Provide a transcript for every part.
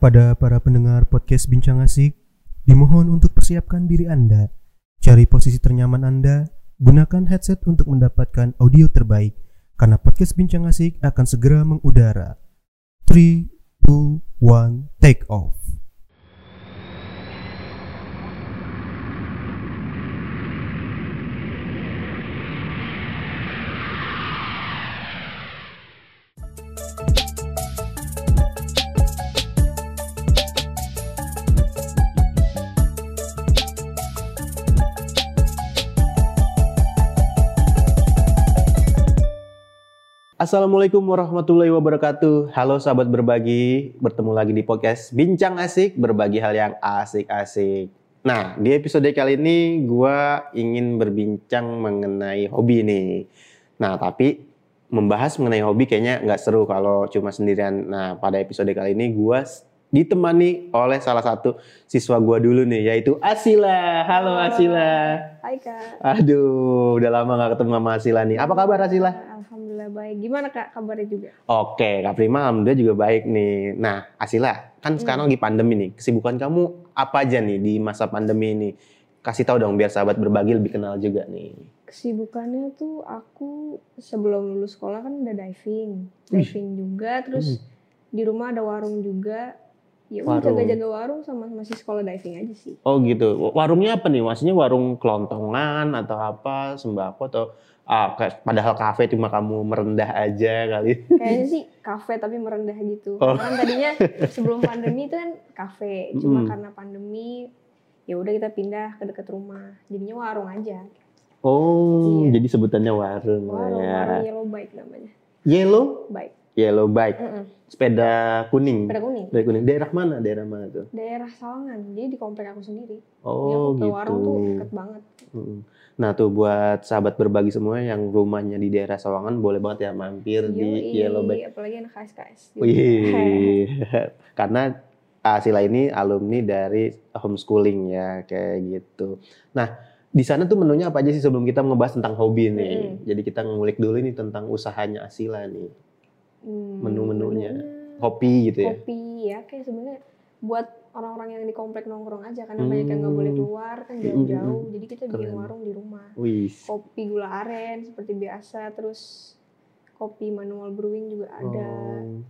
Kepada para pendengar podcast Bincang Asik, dimohon untuk persiapkan diri Anda. Cari posisi ternyaman Anda, gunakan headset untuk mendapatkan audio terbaik, karena podcast Bincang Asik akan segera mengudara. 3, 2, 1, take off. Assalamualaikum warahmatullahi wabarakatuh. Halo sahabat berbagi, bertemu lagi di podcast Bincang Asik, berbagi hal yang asik-asik. Nah, di episode kali ini gue ingin berbincang mengenai hobi nih. Nah, tapi membahas mengenai hobi kayaknya nggak seru kalau cuma sendirian. Nah, pada episode kali ini gue ditemani oleh salah satu siswa gue dulu nih, yaitu Asila. Halo Asila. Hai kak. Aduh, udah lama nggak ketemu sama Asila nih. Apa kabar Asila? Alhamdulillah baik. Gimana kak kabarnya juga? Oke, Kak Prima alhamdulillah juga baik nih. Nah, Asila, kan sekarang lagi pandemi nih. Kesibukan kamu apa aja nih di masa pandemi ini? Kasih tahu dong biar sahabat berbagi lebih kenal juga nih. Kesibukannya tuh aku sebelum lulus sekolah kan udah diving, diving juga. Terus di rumah ada warung juga. Ya udah jaga-jaga warung sama masih sekolah diving aja sih. Oh gitu. Warungnya apa nih? Maksudnya warung kelontongan atau apa? Sembako atau ah, kayak- padahal kafe cuma kamu merendah aja kali. Kayaknya sih kafe tapi merendah gitu. Oh. Karena kan tadinya sebelum pandemi itu kan kafe. Cuma Mm. karena pandemi ya udah kita pindah ke dekat rumah. Jadinya warung aja. Oh, Iya. jadi sebutannya warung Warung, ya. warung yellow bike namanya. Yellow, Bike. Yellow bike, Mm-mm. sepeda kuning. Pada kuning. Sepeda kuning. Daerah mana? Daerah mana tuh? daerah Sawangan jadi di komplek aku sendiri Oh, aku ke warung tuh gitu. deket banget Mm. Nah tuh buat sahabat berbagi semua yang rumahnya di daerah Sawangan boleh banget ya mampir di Yoi, Yellow Bike. apalagi anak KSKS Wih, karena Asila ini alumni dari homeschooling ya kayak gitu. Nah di sana tuh menunya apa aja sih sebelum kita ngebahas tentang hobi nih. Mm-mm. Jadi kita ngulik dulu nih tentang usahanya Asila nih, Hmm, Menu-menunya. kopi gitu ya. kopi ya kayak sebenarnya buat orang-orang yang di komplek nongkrong aja karena Hmm. banyak yang nggak boleh keluar kan jauh-jauh jadi kita Keren. bikin warung di rumah Wih, kopi gula aren seperti biasa terus kopi manual brewing juga ada Oh,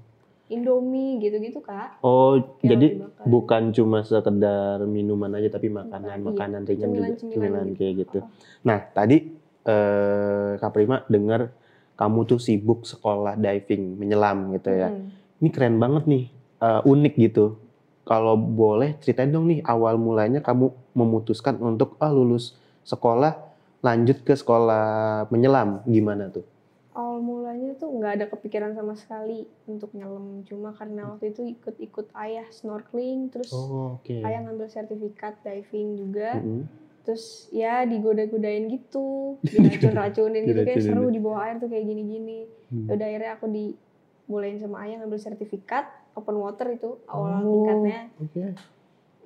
indomie gitu-gitu kak oh Kayak jadi bukan cuma sekedar minuman aja tapi makanan Iya, makanan ringan juga cemilan-cemilan cemilan gitu. kayak gitu. Nah tadi eh, Kak Prima dengar kamu tuh sibuk sekolah diving menyelam gitu ya. Mm. Ini keren banget nih, eh, unik gitu. Kalau boleh ceritain dong nih awal mulanya kamu memutuskan untuk ah lulus sekolah lanjut ke sekolah menyelam gimana tuh? awal mulanya tuh nggak ada kepikiran sama sekali untuk nyelam cuma karena waktu itu ikut-ikut ayah snorkeling terus Oh oke. ayah ngambil sertifikat diving juga Mm-mm. Terus ya digoda-godain gitu diracun-racunin gitu kayak seru di bawah air tuh kayak gini-gini Hmm. udah akhirnya aku dibolehin sama ayah ngambil sertifikat open water itu awal Oh, tingkatnya Oke.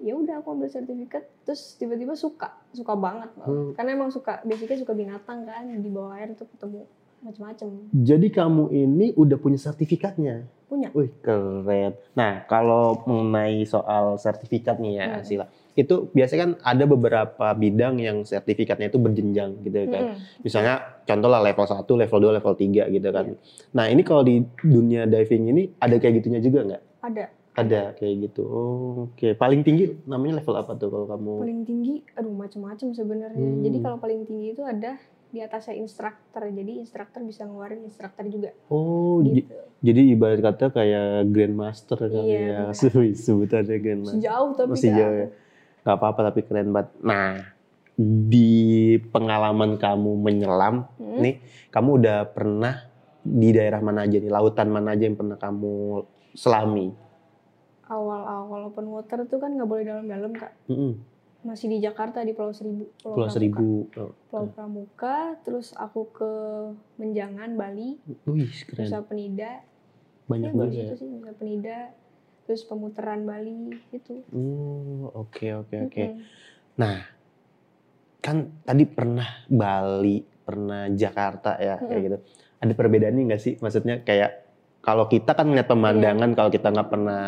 ya udah aku ambil sertifikat terus tiba-tiba suka suka banget. Hmm. karena emang suka basicnya suka binatang kan di bawah air tuh ketemu macem-macem Jadi kamu ini udah punya sertifikatnya? Punya. Wih keren. Nah kalau mengenai soal sertifikat nih ya Hmm. Asila, itu biasanya kan ada beberapa bidang yang sertifikatnya itu berjenjang gitu ya kan. Mm-mm. Misalnya contoh lah level 1, level 2, level 3 gitu kan. Iya. Nah ini kalau di dunia diving ini ada kayak gitunya juga nggak? ada Ada kayak gitu. Oh, Oke, paling tinggi namanya level apa tuh kalau kamu? paling tinggi aduh macam-macam sebenarnya Hmm. jadi kalau paling tinggi itu ada di atasnya instruktur jadi instruktur bisa ngeluarin instruktur juga Oh, gitu jadi ibarat kata kayak grandmaster kali Iya, ya. Sebutannya grandmaster. sejauh tapi Masih jauh ya. Gak apa-apa tapi keren banget. Nah, di pengalaman kamu menyelam, Hmm. nih kamu udah pernah di daerah mana aja nih? Lautan mana aja yang pernah kamu selami? awal-awal open water tuh kan nggak boleh dalam-dalam kak Mm-mm. masih di Jakarta di Pulau Seribu Pulau Pramuka. Seribu. Oh, Pulau Pramuka terus aku ke Menjangan Bali Wih, Nusa keren. Penida Banyak ya baru banget ya. sih Nusa Penida terus pemutaran Bali itu Oh, oke oke oke. Nah, kan tadi pernah Bali, pernah Jakarta ya kayak Mm-mm. gitu. Ada perbedaannya nggak sih? Maksudnya kayak kalau kita kan ngeliat pemandangan kalau kita nggak pernah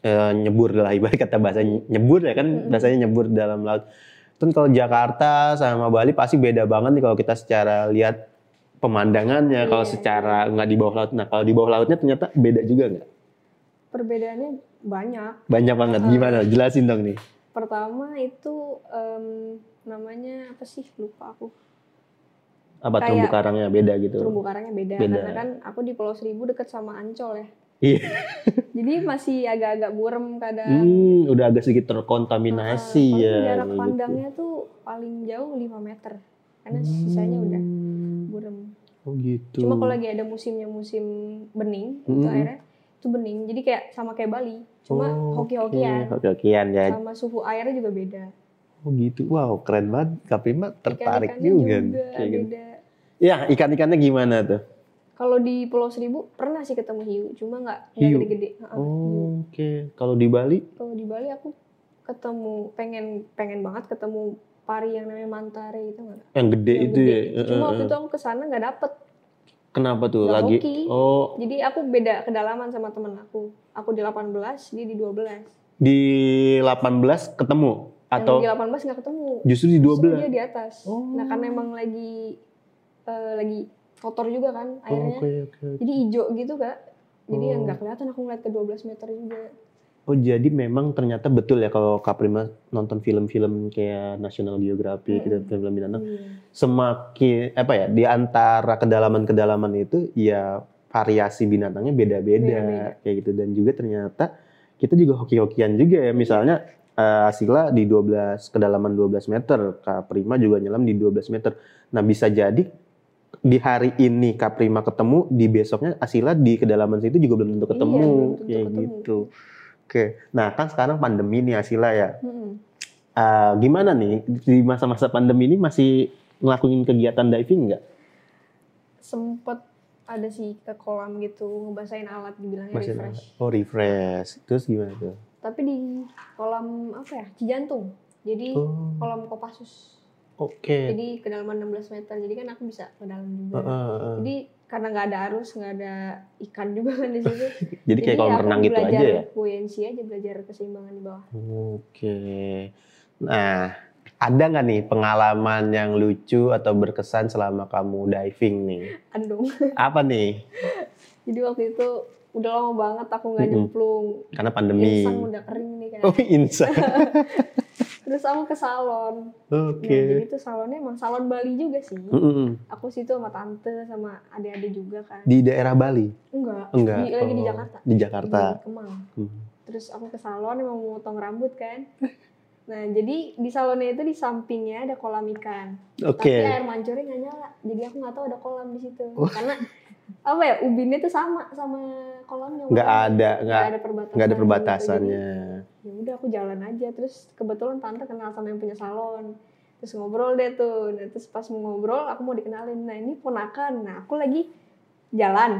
eh, nyebur lah ibarat kata bahasa nyebur ya kan Mm-mm. bahasanya nyebur dalam laut. Kan kalau Jakarta sama Bali pasti beda banget nih kalau kita secara lihat pemandangannya kalau Iya. secara nggak di bawah laut. Nah kalau di bawah lautnya ternyata beda juga nggak? Perbedaannya banyak. Banyak banget. Uh-uh. Gimana? Jelasin dong nih. Pertama itu em, namanya apa sih? Lupa aku. Apa Kayak- terumbu karangnya beda gitu? Terumbu karangnya beda. Beda. Karena kan aku di Pulau Seribu deket sama Ancol ya. Iya. Jadi masih agak-agak burem kadang. Hmm, udah agak sedikit terkontaminasi Uh-uh. ya. Jarak gitu. pandangnya tuh paling jauh 5 meter. Karena sisanya udah Hmm. burem. Oh gitu. Cuma kalau lagi ada musimnya musim bening, itu Mm-mm. Itu bening. Jadi kayak sama kayak Bali. Cuma Oh, hoki-hokian. Hoki-hokian ya. Sama suhu airnya juga beda. Oh gitu. Wow, keren banget. Kapima tertarik Ikan-ikannya juga. juga kayak gitu. beda. Ya, ikan-ikannya gimana tuh? Kalau di Pulau Seribu pernah sih ketemu hiu, cuma nggak gede-gede. Oh, oke. Kalau di Bali? Kalau di Bali aku ketemu pengen pengen banget ketemu pari yang namanya mantare itu nggak? Yang gede Yang itu gede. ya. Cuma Eh, waktu eh, itu aku ke sana nggak dapet. Kenapa tuh nggak lagi? hoki. Oh, Jadi aku beda kedalaman sama temen aku. Aku di 18, dia di 12. di 18 ketemu atau Yang di 18 nggak ketemu. justru di Justru 12? dia di atas. Oh. Nah karena emang lagi eh, lagi kotor juga kan Oh, airnya. Oke, oke. Jadi hijau gitu kak. Jadi Oh. yang nggak kelihatan aku ngeliat ke 12 meter juga. Oh, jadi memang ternyata betul ya kalau Kaprima nonton film-film kayak National Geographic gitu, film-film binatang, Iya. semakin apa ya di antara kedalaman-kedalaman itu ya variasi binatangnya beda-beda kayak gitu. Dan juga ternyata kita juga hoki-hokian juga ya. Misalnya eh, Asila di 12 kedalaman 12 meter Kak Prima juga nyelam di 12 meter. Nah bisa jadi di hari ini Kak Prima ketemu di besoknya Asila di kedalaman situ juga belum tentu Iya, ketemu. belum tentu kayak ketemu. gitu oke nah kan sekarang pandemi nih Asila ya Mm-mm. Eh, gimana nih di masa-masa pandemi ini masih ngelakuin kegiatan diving nggak? Sempet ada sih ke kolam gitu ngebasahin alat dibilangnya Masih refresh. Oh refresh. Terus gimana tuh? Tapi di kolam apa ya? Cijantung. Jadi Oh, kolam Kopassus. oke. Jadi kedalaman 16 meter. Jadi kan aku bisa ke dalam juga. Heeh, heeh. Jadi karena nggak ada arus, nggak ada ikan juga kan di situ. Jadi kayak kolam aku renang gitu aja ya? buoyancy aja, belajar keseimbangan di bawah. Oke. Nah, ada nggak nih pengalaman yang lucu atau berkesan selama kamu diving nih? Andung. Apa nih? Jadi waktu itu udah lama banget aku nggak nyemplung. Karena pandemi. Insang udah kering nih kan. Oh, insa. Terus aku ke salon. Oke. Nah, jadi itu salonnya emang salon Bali juga sih. Mm-mm. Aku situ sama tante sama adik-adik juga kan. Di daerah Bali? Enggak. Enggak. Di, lagi di Oh, Jakarta. Di Jakarta. Di Kemang. Hmm. Terus aku ke salon emang mau potong rambut kan. Nah, jadi di salonnya itu di sampingnya ada kolam ikan. Oke. Tapi air mancurnya nggak nyala. Jadi aku nggak tahu ada kolam di situ. Oh. Karena apa ya ubinnya tuh sama sama kolamnya. Nggak ada, nggak- nggak ada perbatasan. Nggak ada gitu. perbatasannya. Ya udah aku jalan aja. Terus kebetulan tante kenal sama yang punya salon. Terus ngobrol deh tuh. Nah, terus pas mau ngobrol aku mau dikenalin. Nah ini ponakan. Nah aku lagi jalan.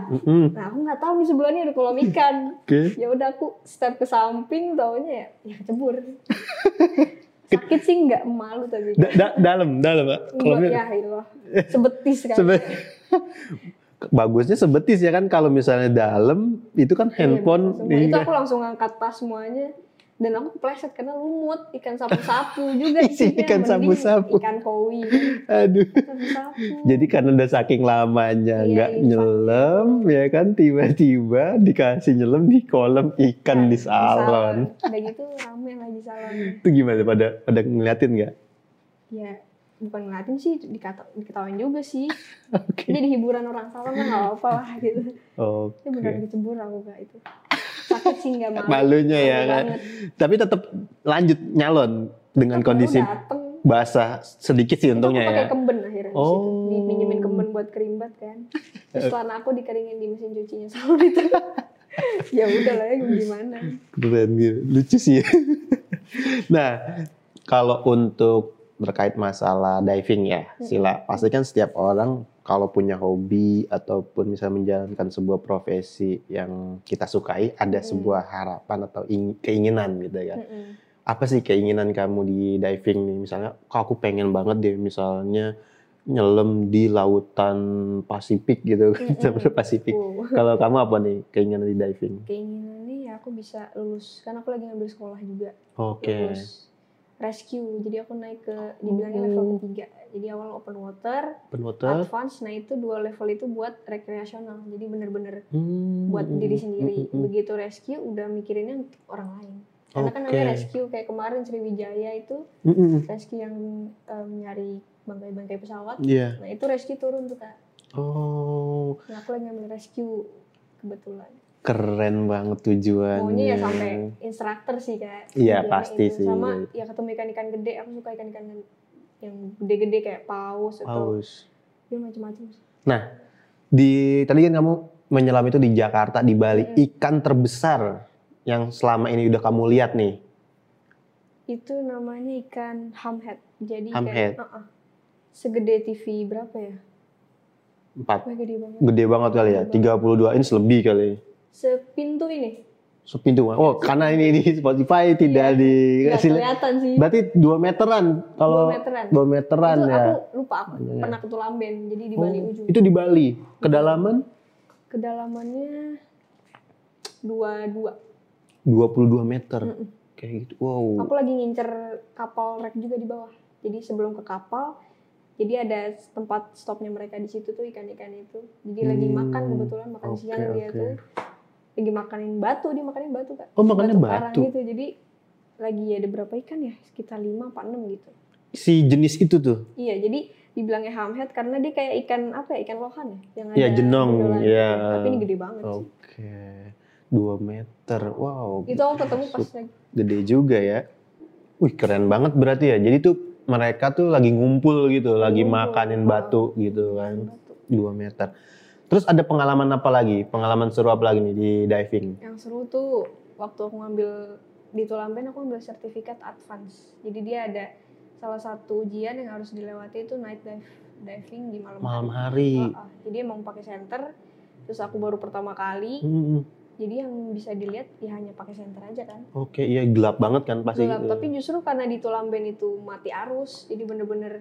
Nah aku nggak tahu nih sebelahnya ada kolam ikan. Oke. ya udah aku step ke samping taunya ya ya kecebur sakit sih nggak malu tapi Da- da- dalam, dalam, Pak. Kolamnya ya ilah sebetis kan Sebe- bagusnya sebetis ya kan kalau misalnya dalam itu kan Iya, handphone semua. itu iya. aku langsung angkat tas semuanya. Dan aku kepleset karena lumut ikan sapu-sapu juga Isi ikan sapu-sapu. ikan koi aduh. Sapu-sapu. Jadi karena udah saking lamanya Iya, nggak iya, nyelam ya kan tiba-tiba dikasih nyelam di kolam ikan Nah, di salon. udah gitu rame lah di salon. Itu gimana pada pada ngeliatin nggak? Ya bukan ngeliatin sih dikata diketawain juga sih. Oke. Jadi hiburan orang salon mah nggak apa lah gitu. Oke. Itu benar kecebur aku kak itu. Sakit sih nggak malu. Malunya ya kan tapi tetap lanjut nyalon dengan Aku kondisi basah sedikit sih untungnya itu aku ya pakai kemben akhirnya di Oh. situ dipinjemin kemben buat kerimbat kan. Terus celana aku dikeringin di mesin cucinya salon itu. Ya udah lah ya gimana. Keren gitu. Lucu sih. nah, kalau untuk terkait masalah diving ya, Sila, pasti kan setiap orang kalau punya hobi ataupun misalnya menjalankan sebuah profesi yang kita sukai, ada Mm. sebuah harapan atau ing- keinginan gitu ya. Apa sih keinginan kamu di diving nih? Misalnya, kok aku pengen banget deh misalnya nyelam di lautan Pasifik gitu, Mm-mm. sampai Pasifik. Wow. Kalau kamu apa nih keinginan di diving? Keinginannya ya aku bisa lulus, karena aku lagi ngambil sekolah juga. Oke. Lulus rescue, jadi aku naik ke, dibilangnya level Oh. ketiga. Jadi awal open water, Open water. advance, nah itu dua level itu buat rekreasional. Jadi bener-bener Hmm, buat hmm, diri hmm, sendiri. hmm, hmm. Begitu rescue udah mikirinnya untuk orang lain. Karena kan Oke. namanya rescue kayak kemarin Sriwijaya itu Hmm, hmm, rescue yang em, nyari bangkai-bangkai pesawat. Iya. Nah itu rescue turun tuh kak. Oh, Nah aku lagi ngambil rescue kebetulan. Keren banget tujuannya. Maunya ya sampai instruktur sih kak. Iya, pasti itu. sih. Sama ya ketemu ikan-ikan gede. Aku suka ikan-ikan yang gede-gede kayak paus atau Paus. ya macam-macam. sih. Di tadi kan kamu menyelam itu di Jakarta, di Bali. Mm-mm. Ikan terbesar yang selama ini udah kamu lihat nih. Itu namanya ikan hamhead. Jadi Hamhead. kayak uh-uh. segede TV berapa ya? Empat. Wah gede banget. Gede banget kali ya, Gede 32 inch lebih kali. Sepintu ini. Sepintu. Oh, karena ini di Spotify tidak Iya. di Nggak kelihatan sih. Berarti 2 meteran kalau Dua meteran. 2 meteran itu ya. aku lupa aku Iya. pernah ke Tulamben jadi di Oh, Bali ujung itu di Bali. Kedalaman kedalamannya dua dua 22 meter. Mm-mm. Kayak gitu. Wow. aku lagi ngincer kapal rek juga di bawah jadi sebelum ke kapal jadi ada tempat stopnya mereka di situ tuh ikan-ikan itu jadi lagi Hmm, makan kebetulan makan oke, siang dia oke. tuh lagi makanin batu dia makanin batu kak Oh, makannya karang batu. gitu jadi lagi ada berapa ikan ya sekitar lima apa enam gitu Si jenis itu tuh. iya jadi dibilangnya hamhead karena dia kayak ikan apa ya ikan lohan ya yang Iya, ada jenong, benjolan. iya. tapi ini gede banget sih Oke. 2 meter. Wow. itu aku ketemu pas lagi Gede juga ya. Wih, keren banget berarti ya. Jadi tuh mereka tuh lagi ngumpul gitu, lagi makanin batu gitu kan. batu. 2 meter. Terus ada pengalaman apa lagi? Pengalaman seru apa lagi nih di diving? Yang seru tuh waktu aku ngambil di Tulamben aku ngambil sertifikat advance. Jadi dia ada salah satu ujian yang harus dilewati itu night dive diving di malam, Malam hari. hari. Ah, ah. Jadi emang pakai center. Terus aku baru pertama kali. Hmm, Jadi yang bisa dilihat ya hanya pakai center aja kan. Oke, iya gelap banget kan pasti. Gelap. gitu. Tapi justru karena di Tulamben itu mati arus, jadi bener-bener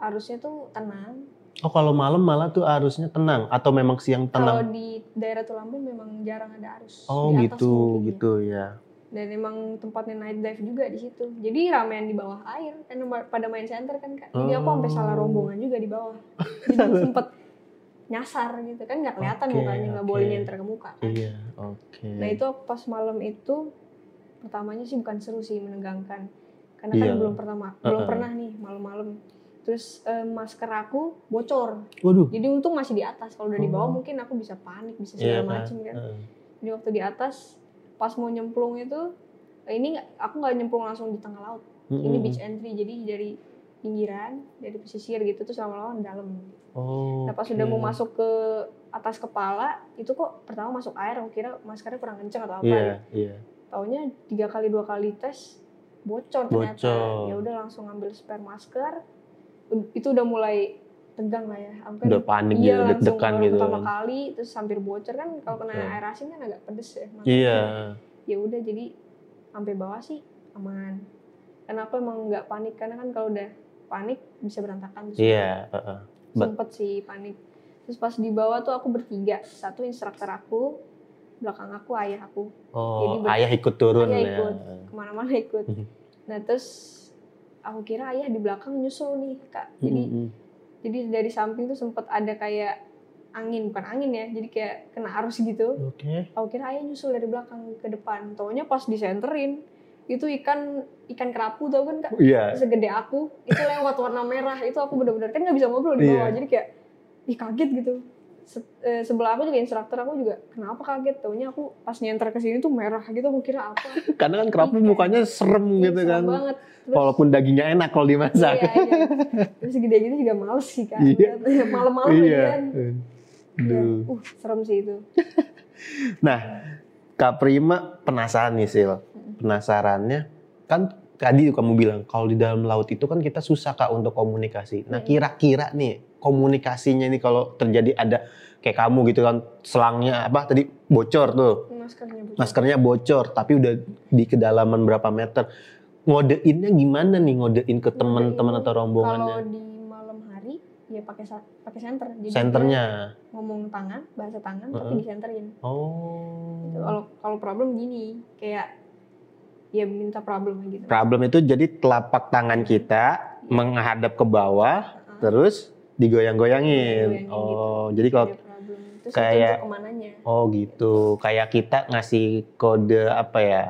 arusnya tuh tenang. Oh, kalau malam malah tuh arusnya tenang atau memang siang Kalau tenang? di daerah Tulamben memang jarang ada arus. Oh, Di atas gitu, ya. gitu ya. dan emang tempatnya night dive juga di situ jadi ramean di bawah air kan pada main center kan kak jadi aku sampai salah Oh. rombongan juga di bawah jadi sempet nyasar gitu kan nggak kelihatan Oke, mukanya nggak oke. boleh nyenter ke muka kan. Iya, oke. nah itu pas malam itu pertamanya sih bukan seru sih menegangkan karena kan Iya. belum pertama belum Uh-uh. pernah nih malam-malam terus eh, masker aku bocor Waduh. jadi untung masih di atas kalau udah di bawah Oh. mungkin aku bisa panik bisa Iya segala kan? macem kan Heeh. jadi waktu di atas pas mau nyemplung itu eh, ini aku nggak nyemplung langsung di tengah laut ini Mm-mm. beach entry jadi dari pinggiran dari pesisir gitu terus lama-lama di dalam Oh. nah pas oke. udah mau masuk ke atas kepala itu kok pertama masuk air aku kira maskernya kurang kenceng atau apa Iya, ya iya. taunya tiga kali dua kali tes bocor ternyata Bocor. ya udah langsung ambil spare masker itu udah mulai tegang lah ya kan Udah panik iya gitu, langsung deg-degan gitu. pertama kali terus hampir bocor kan kalau kena Betul. air asin kan agak pedes ya makanya Iya. ya udah jadi sampai bawah sih aman aku emang nggak panik karena kan kalau udah panik bisa berantakan Iya, heeh. Bet- sempet sih panik terus pas di bawah tuh aku bertiga satu instruktur aku belakang aku ayah aku Oh, Jadi ayah ikut turun Ayah ya. ikut. ke mana-mana ikut nah terus aku kira ayah di belakang nyusul nih kak jadi Mm-mm. jadi dari samping tuh sempet ada kayak angin bukan angin ya jadi kayak kena arus gitu Oke. aku kira ayah nyusul dari belakang ke depan taunya pas disenterin itu ikan ikan kerapu tau kan kak Iya. segede aku itu lewat warna merah itu aku bener-bener kan nggak bisa ngobrol di bawah Iya. jadi kayak ih kaget gitu Se- eh, sebelah aku juga instruktur aku juga kenapa kaget taunya aku pas nyenter ke sini tuh merah gitu aku kira apa Karena kan kerapu Iya. mukanya serem Ih, gitu serem kan. banget terus Walaupun dagingnya enak kalau dimasak. iya, iya. terus gede gitu juga males sih kan Iya. Malam-malam Iya. kan Iya. Uh serem sih itu Nah, Kak Prima penasaran nih Sil. Penasarannya kan tadi kamu bilang kalau di dalam laut itu kan kita susah Kak untuk komunikasi. Nah, kira-kira nih komunikasinya nih kalau terjadi ada kayak kamu gitu kan selangnya apa tadi bocor tuh. maskernya bocor. Maskernya bocor tapi udah di kedalaman berapa meter. Ngodeinnya gimana nih ngodein ke teman-teman atau kalau rombongannya? di malam hari ya pakai pakai center. Jadi Senternya. ngomong tangan, bahasa tangan tapi Heeh. disenterin. Oh. Gitu. Kalau kalau problem gini, kayak ya minta problem gitu. Problem itu jadi telapak tangan kita menghadap ke bawah, Heeh. terus digoyang-goyangin. Digoyangin Oh, gitu. jadi kalau. Terus kayak- oh gitu, kayak kita ngasih kode apa ya?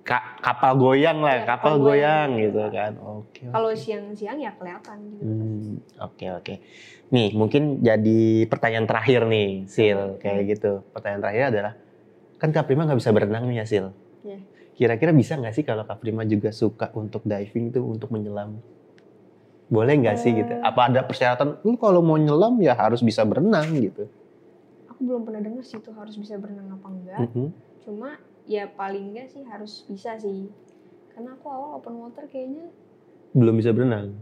Ka- kapal goyang lah, Iya, kapal, kapal goyang, goyang. gitu kan. Oke. Kalau oke. siang-siang ya kelihatan gitu. Hmm, oke oke. Nih, mungkin jadi pertanyaan terakhir nih, Sil, kayak gitu. Pertanyaan terakhir adalah, kan Kak Prima nggak bisa berenang nih ya, Sil. Iya. Kira-kira bisa nggak sih kalau Kak Prima juga suka untuk diving tuh untuk menyelam? Boleh nggak sih gitu? Eh. Apa ada persyaratan? Lu kalau mau nyelam ya harus bisa berenang gitu. Aku belum pernah dengar sih itu harus bisa berenang apa enggak. Mhm. Cuma ya paling enggak sih harus bisa sih. Karena aku awal open water kayaknya Belum bisa berenang.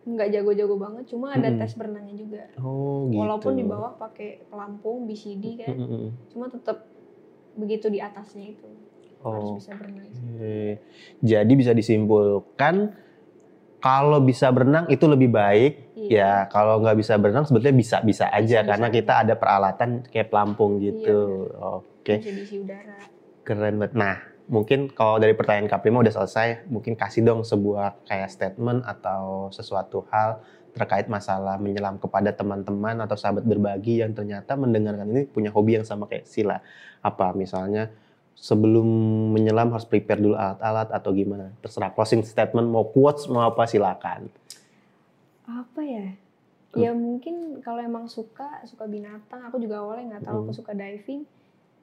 nggak jago-jago banget. Cuma ada Mm-mm. tes berenangnya juga. Oh gitu. Walaupun di bawah pakai pelampung BCD kan, Mhm. cuma tetap begitu di atasnya itu harus Oh. bisa berenang. sih. Jadi bisa disimpulkan kalau bisa berenang itu lebih baik Iya. Ya, kalau nggak bisa berenang sebetulnya bisa-bisa aja Bisa-bisa karena kita ada peralatan kayak pelampung gitu. Oke, Bisa diisi udara. keren banget. Nah, mungkin kalau dari pertanyaan Kak Prima udah selesai, mungkin kasih dong sebuah kayak statement atau sesuatu hal terkait masalah menyelam kepada teman-teman atau sahabat berbagi yang ternyata mendengarkan ini punya hobi yang sama kayak Sila. Apa misalnya sebelum menyelam harus prepare dulu alat-alat atau gimana? Terserah closing statement mau quotes mau apa silakan. Apa ya? Hmm. Ya mungkin kalau emang suka suka binatang, aku juga awalnya nggak tahu aku Hmm. suka diving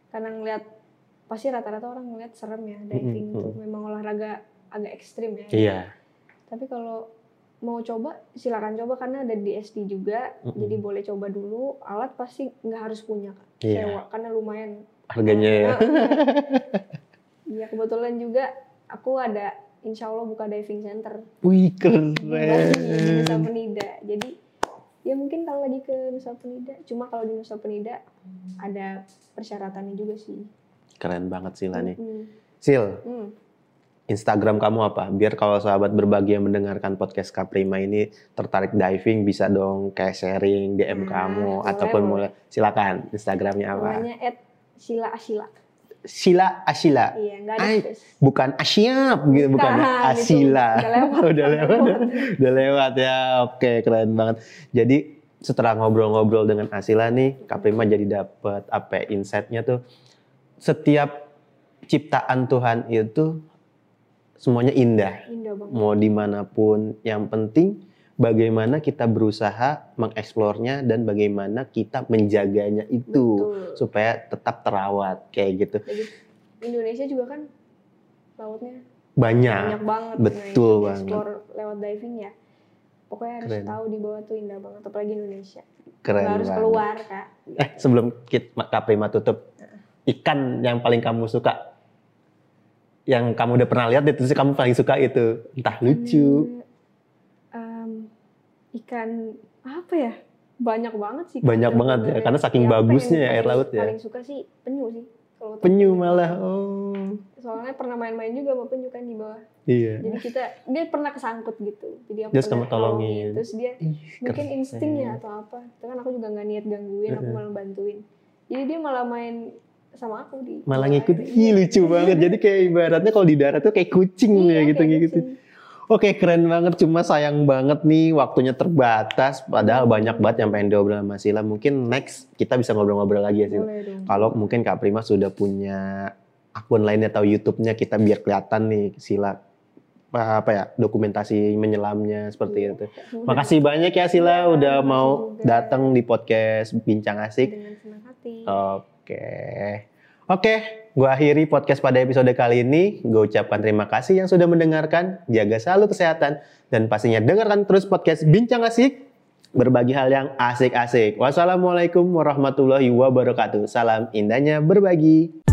karena ngeliat pasti rata-rata orang ngeliat serem ya diving Hmm, itu memang olahraga agak ekstrim ya. Iya. Tapi kalau mau coba silakan coba karena ada di SD juga, Mm-mm. jadi boleh coba dulu. Alat pasti nggak harus punya kan, Iya. sewa karena lumayan. Harganya ya. Iya kebetulan juga aku ada insya Allah buka diving center Wih di Nusa keren. Penida. Jadi ya mungkin kalau lagi ke Nusa Penida, cuma kalau di Nusa Penida ada persyaratannya juga sih. Keren banget Sila nih. Hmm. Sil, Hmm. Instagram kamu apa? Biar kalau sahabat berbagi yang mendengarkan podcast Kaprima ini tertarik diving bisa dong kayak sharing DM Nah, kamu boleh, ataupun mulai silakan Instagramnya apa? Namanya Sila Asila. Sila Asila. Iya, ada Ay. Bukan Asyap gitu, bukan Bukan, itu Asila. udah lewat. udah lewat. Udah lewat ya. Oke, keren banget. Jadi setelah ngobrol-ngobrol dengan Asila nih, Kaprima jadi dapat apa ya, insight-nya tuh setiap ciptaan Tuhan itu semuanya indah. Indah banget. Mau di mana pun, yang penting bagaimana kita berusaha mengeksplornya dan bagaimana kita menjaganya itu Betul. supaya tetap terawat kayak gitu. Jadi, Indonesia juga kan lautnya Banyak. banyak banget. Nah, betul itu banget. Explore lewat diving ya. Pokoknya harus Keren. tahu di bawah tuh indah banget, apalagi Indonesia. Keren Nggak harus keluar kak. Eh, sebelum kita Kak Prima tutup, ikan yang paling kamu suka, yang kamu udah pernah lihat itu sih kamu paling suka itu, entah lucu, Hmm, ikan apa ya? Banyak banget sih. Banyak banget ya, karena saking bagusnya ya air laut ya. Paling suka sih penyu sih. Kalau penyu malah. Oh, Soalnya pernah main-main juga sama penyu kan di bawah. iya. Jadi kita dia pernah kesangkut gitu. Jadi aku pernah kamu tolongin. Terus dia Ih, mungkin keren. insting ya atau apa. Itu kan aku juga nggak niat gangguin, aku malah bantuin. Jadi dia malah main sama aku di Malah ngikut, ih lucu banget. Jadi kayak ibaratnya kalau di darat tuh kayak kucing Iya, ya gitu kayak gitu. kucing. Oke keren banget, cuma sayang banget nih waktunya terbatas. Padahal banyak banget yang pengen diobrol sama Sila. Mungkin next kita bisa ngobrol-ngobrol lagi ya Sila. Kalau mungkin Kak Prima sudah punya akun lainnya atau YouTube-nya kita biar kelihatan nih Sila apa, ya dokumentasi menyelamnya seperti Iya. itu. Makasih banyak ya Sila Iya, udah mau datang di podcast Bincang Asik. dengan senang hati. Oke. Oke, gua akhiri podcast pada episode kali ini. Gue ucapkan terima kasih yang sudah mendengarkan. Jaga selalu kesehatan dan pastinya dengarkan terus podcast Bincang Asik. Berbagi hal yang asik-asik. Wassalamualaikum warahmatullahi wabarakatuh. Salam indahnya berbagi.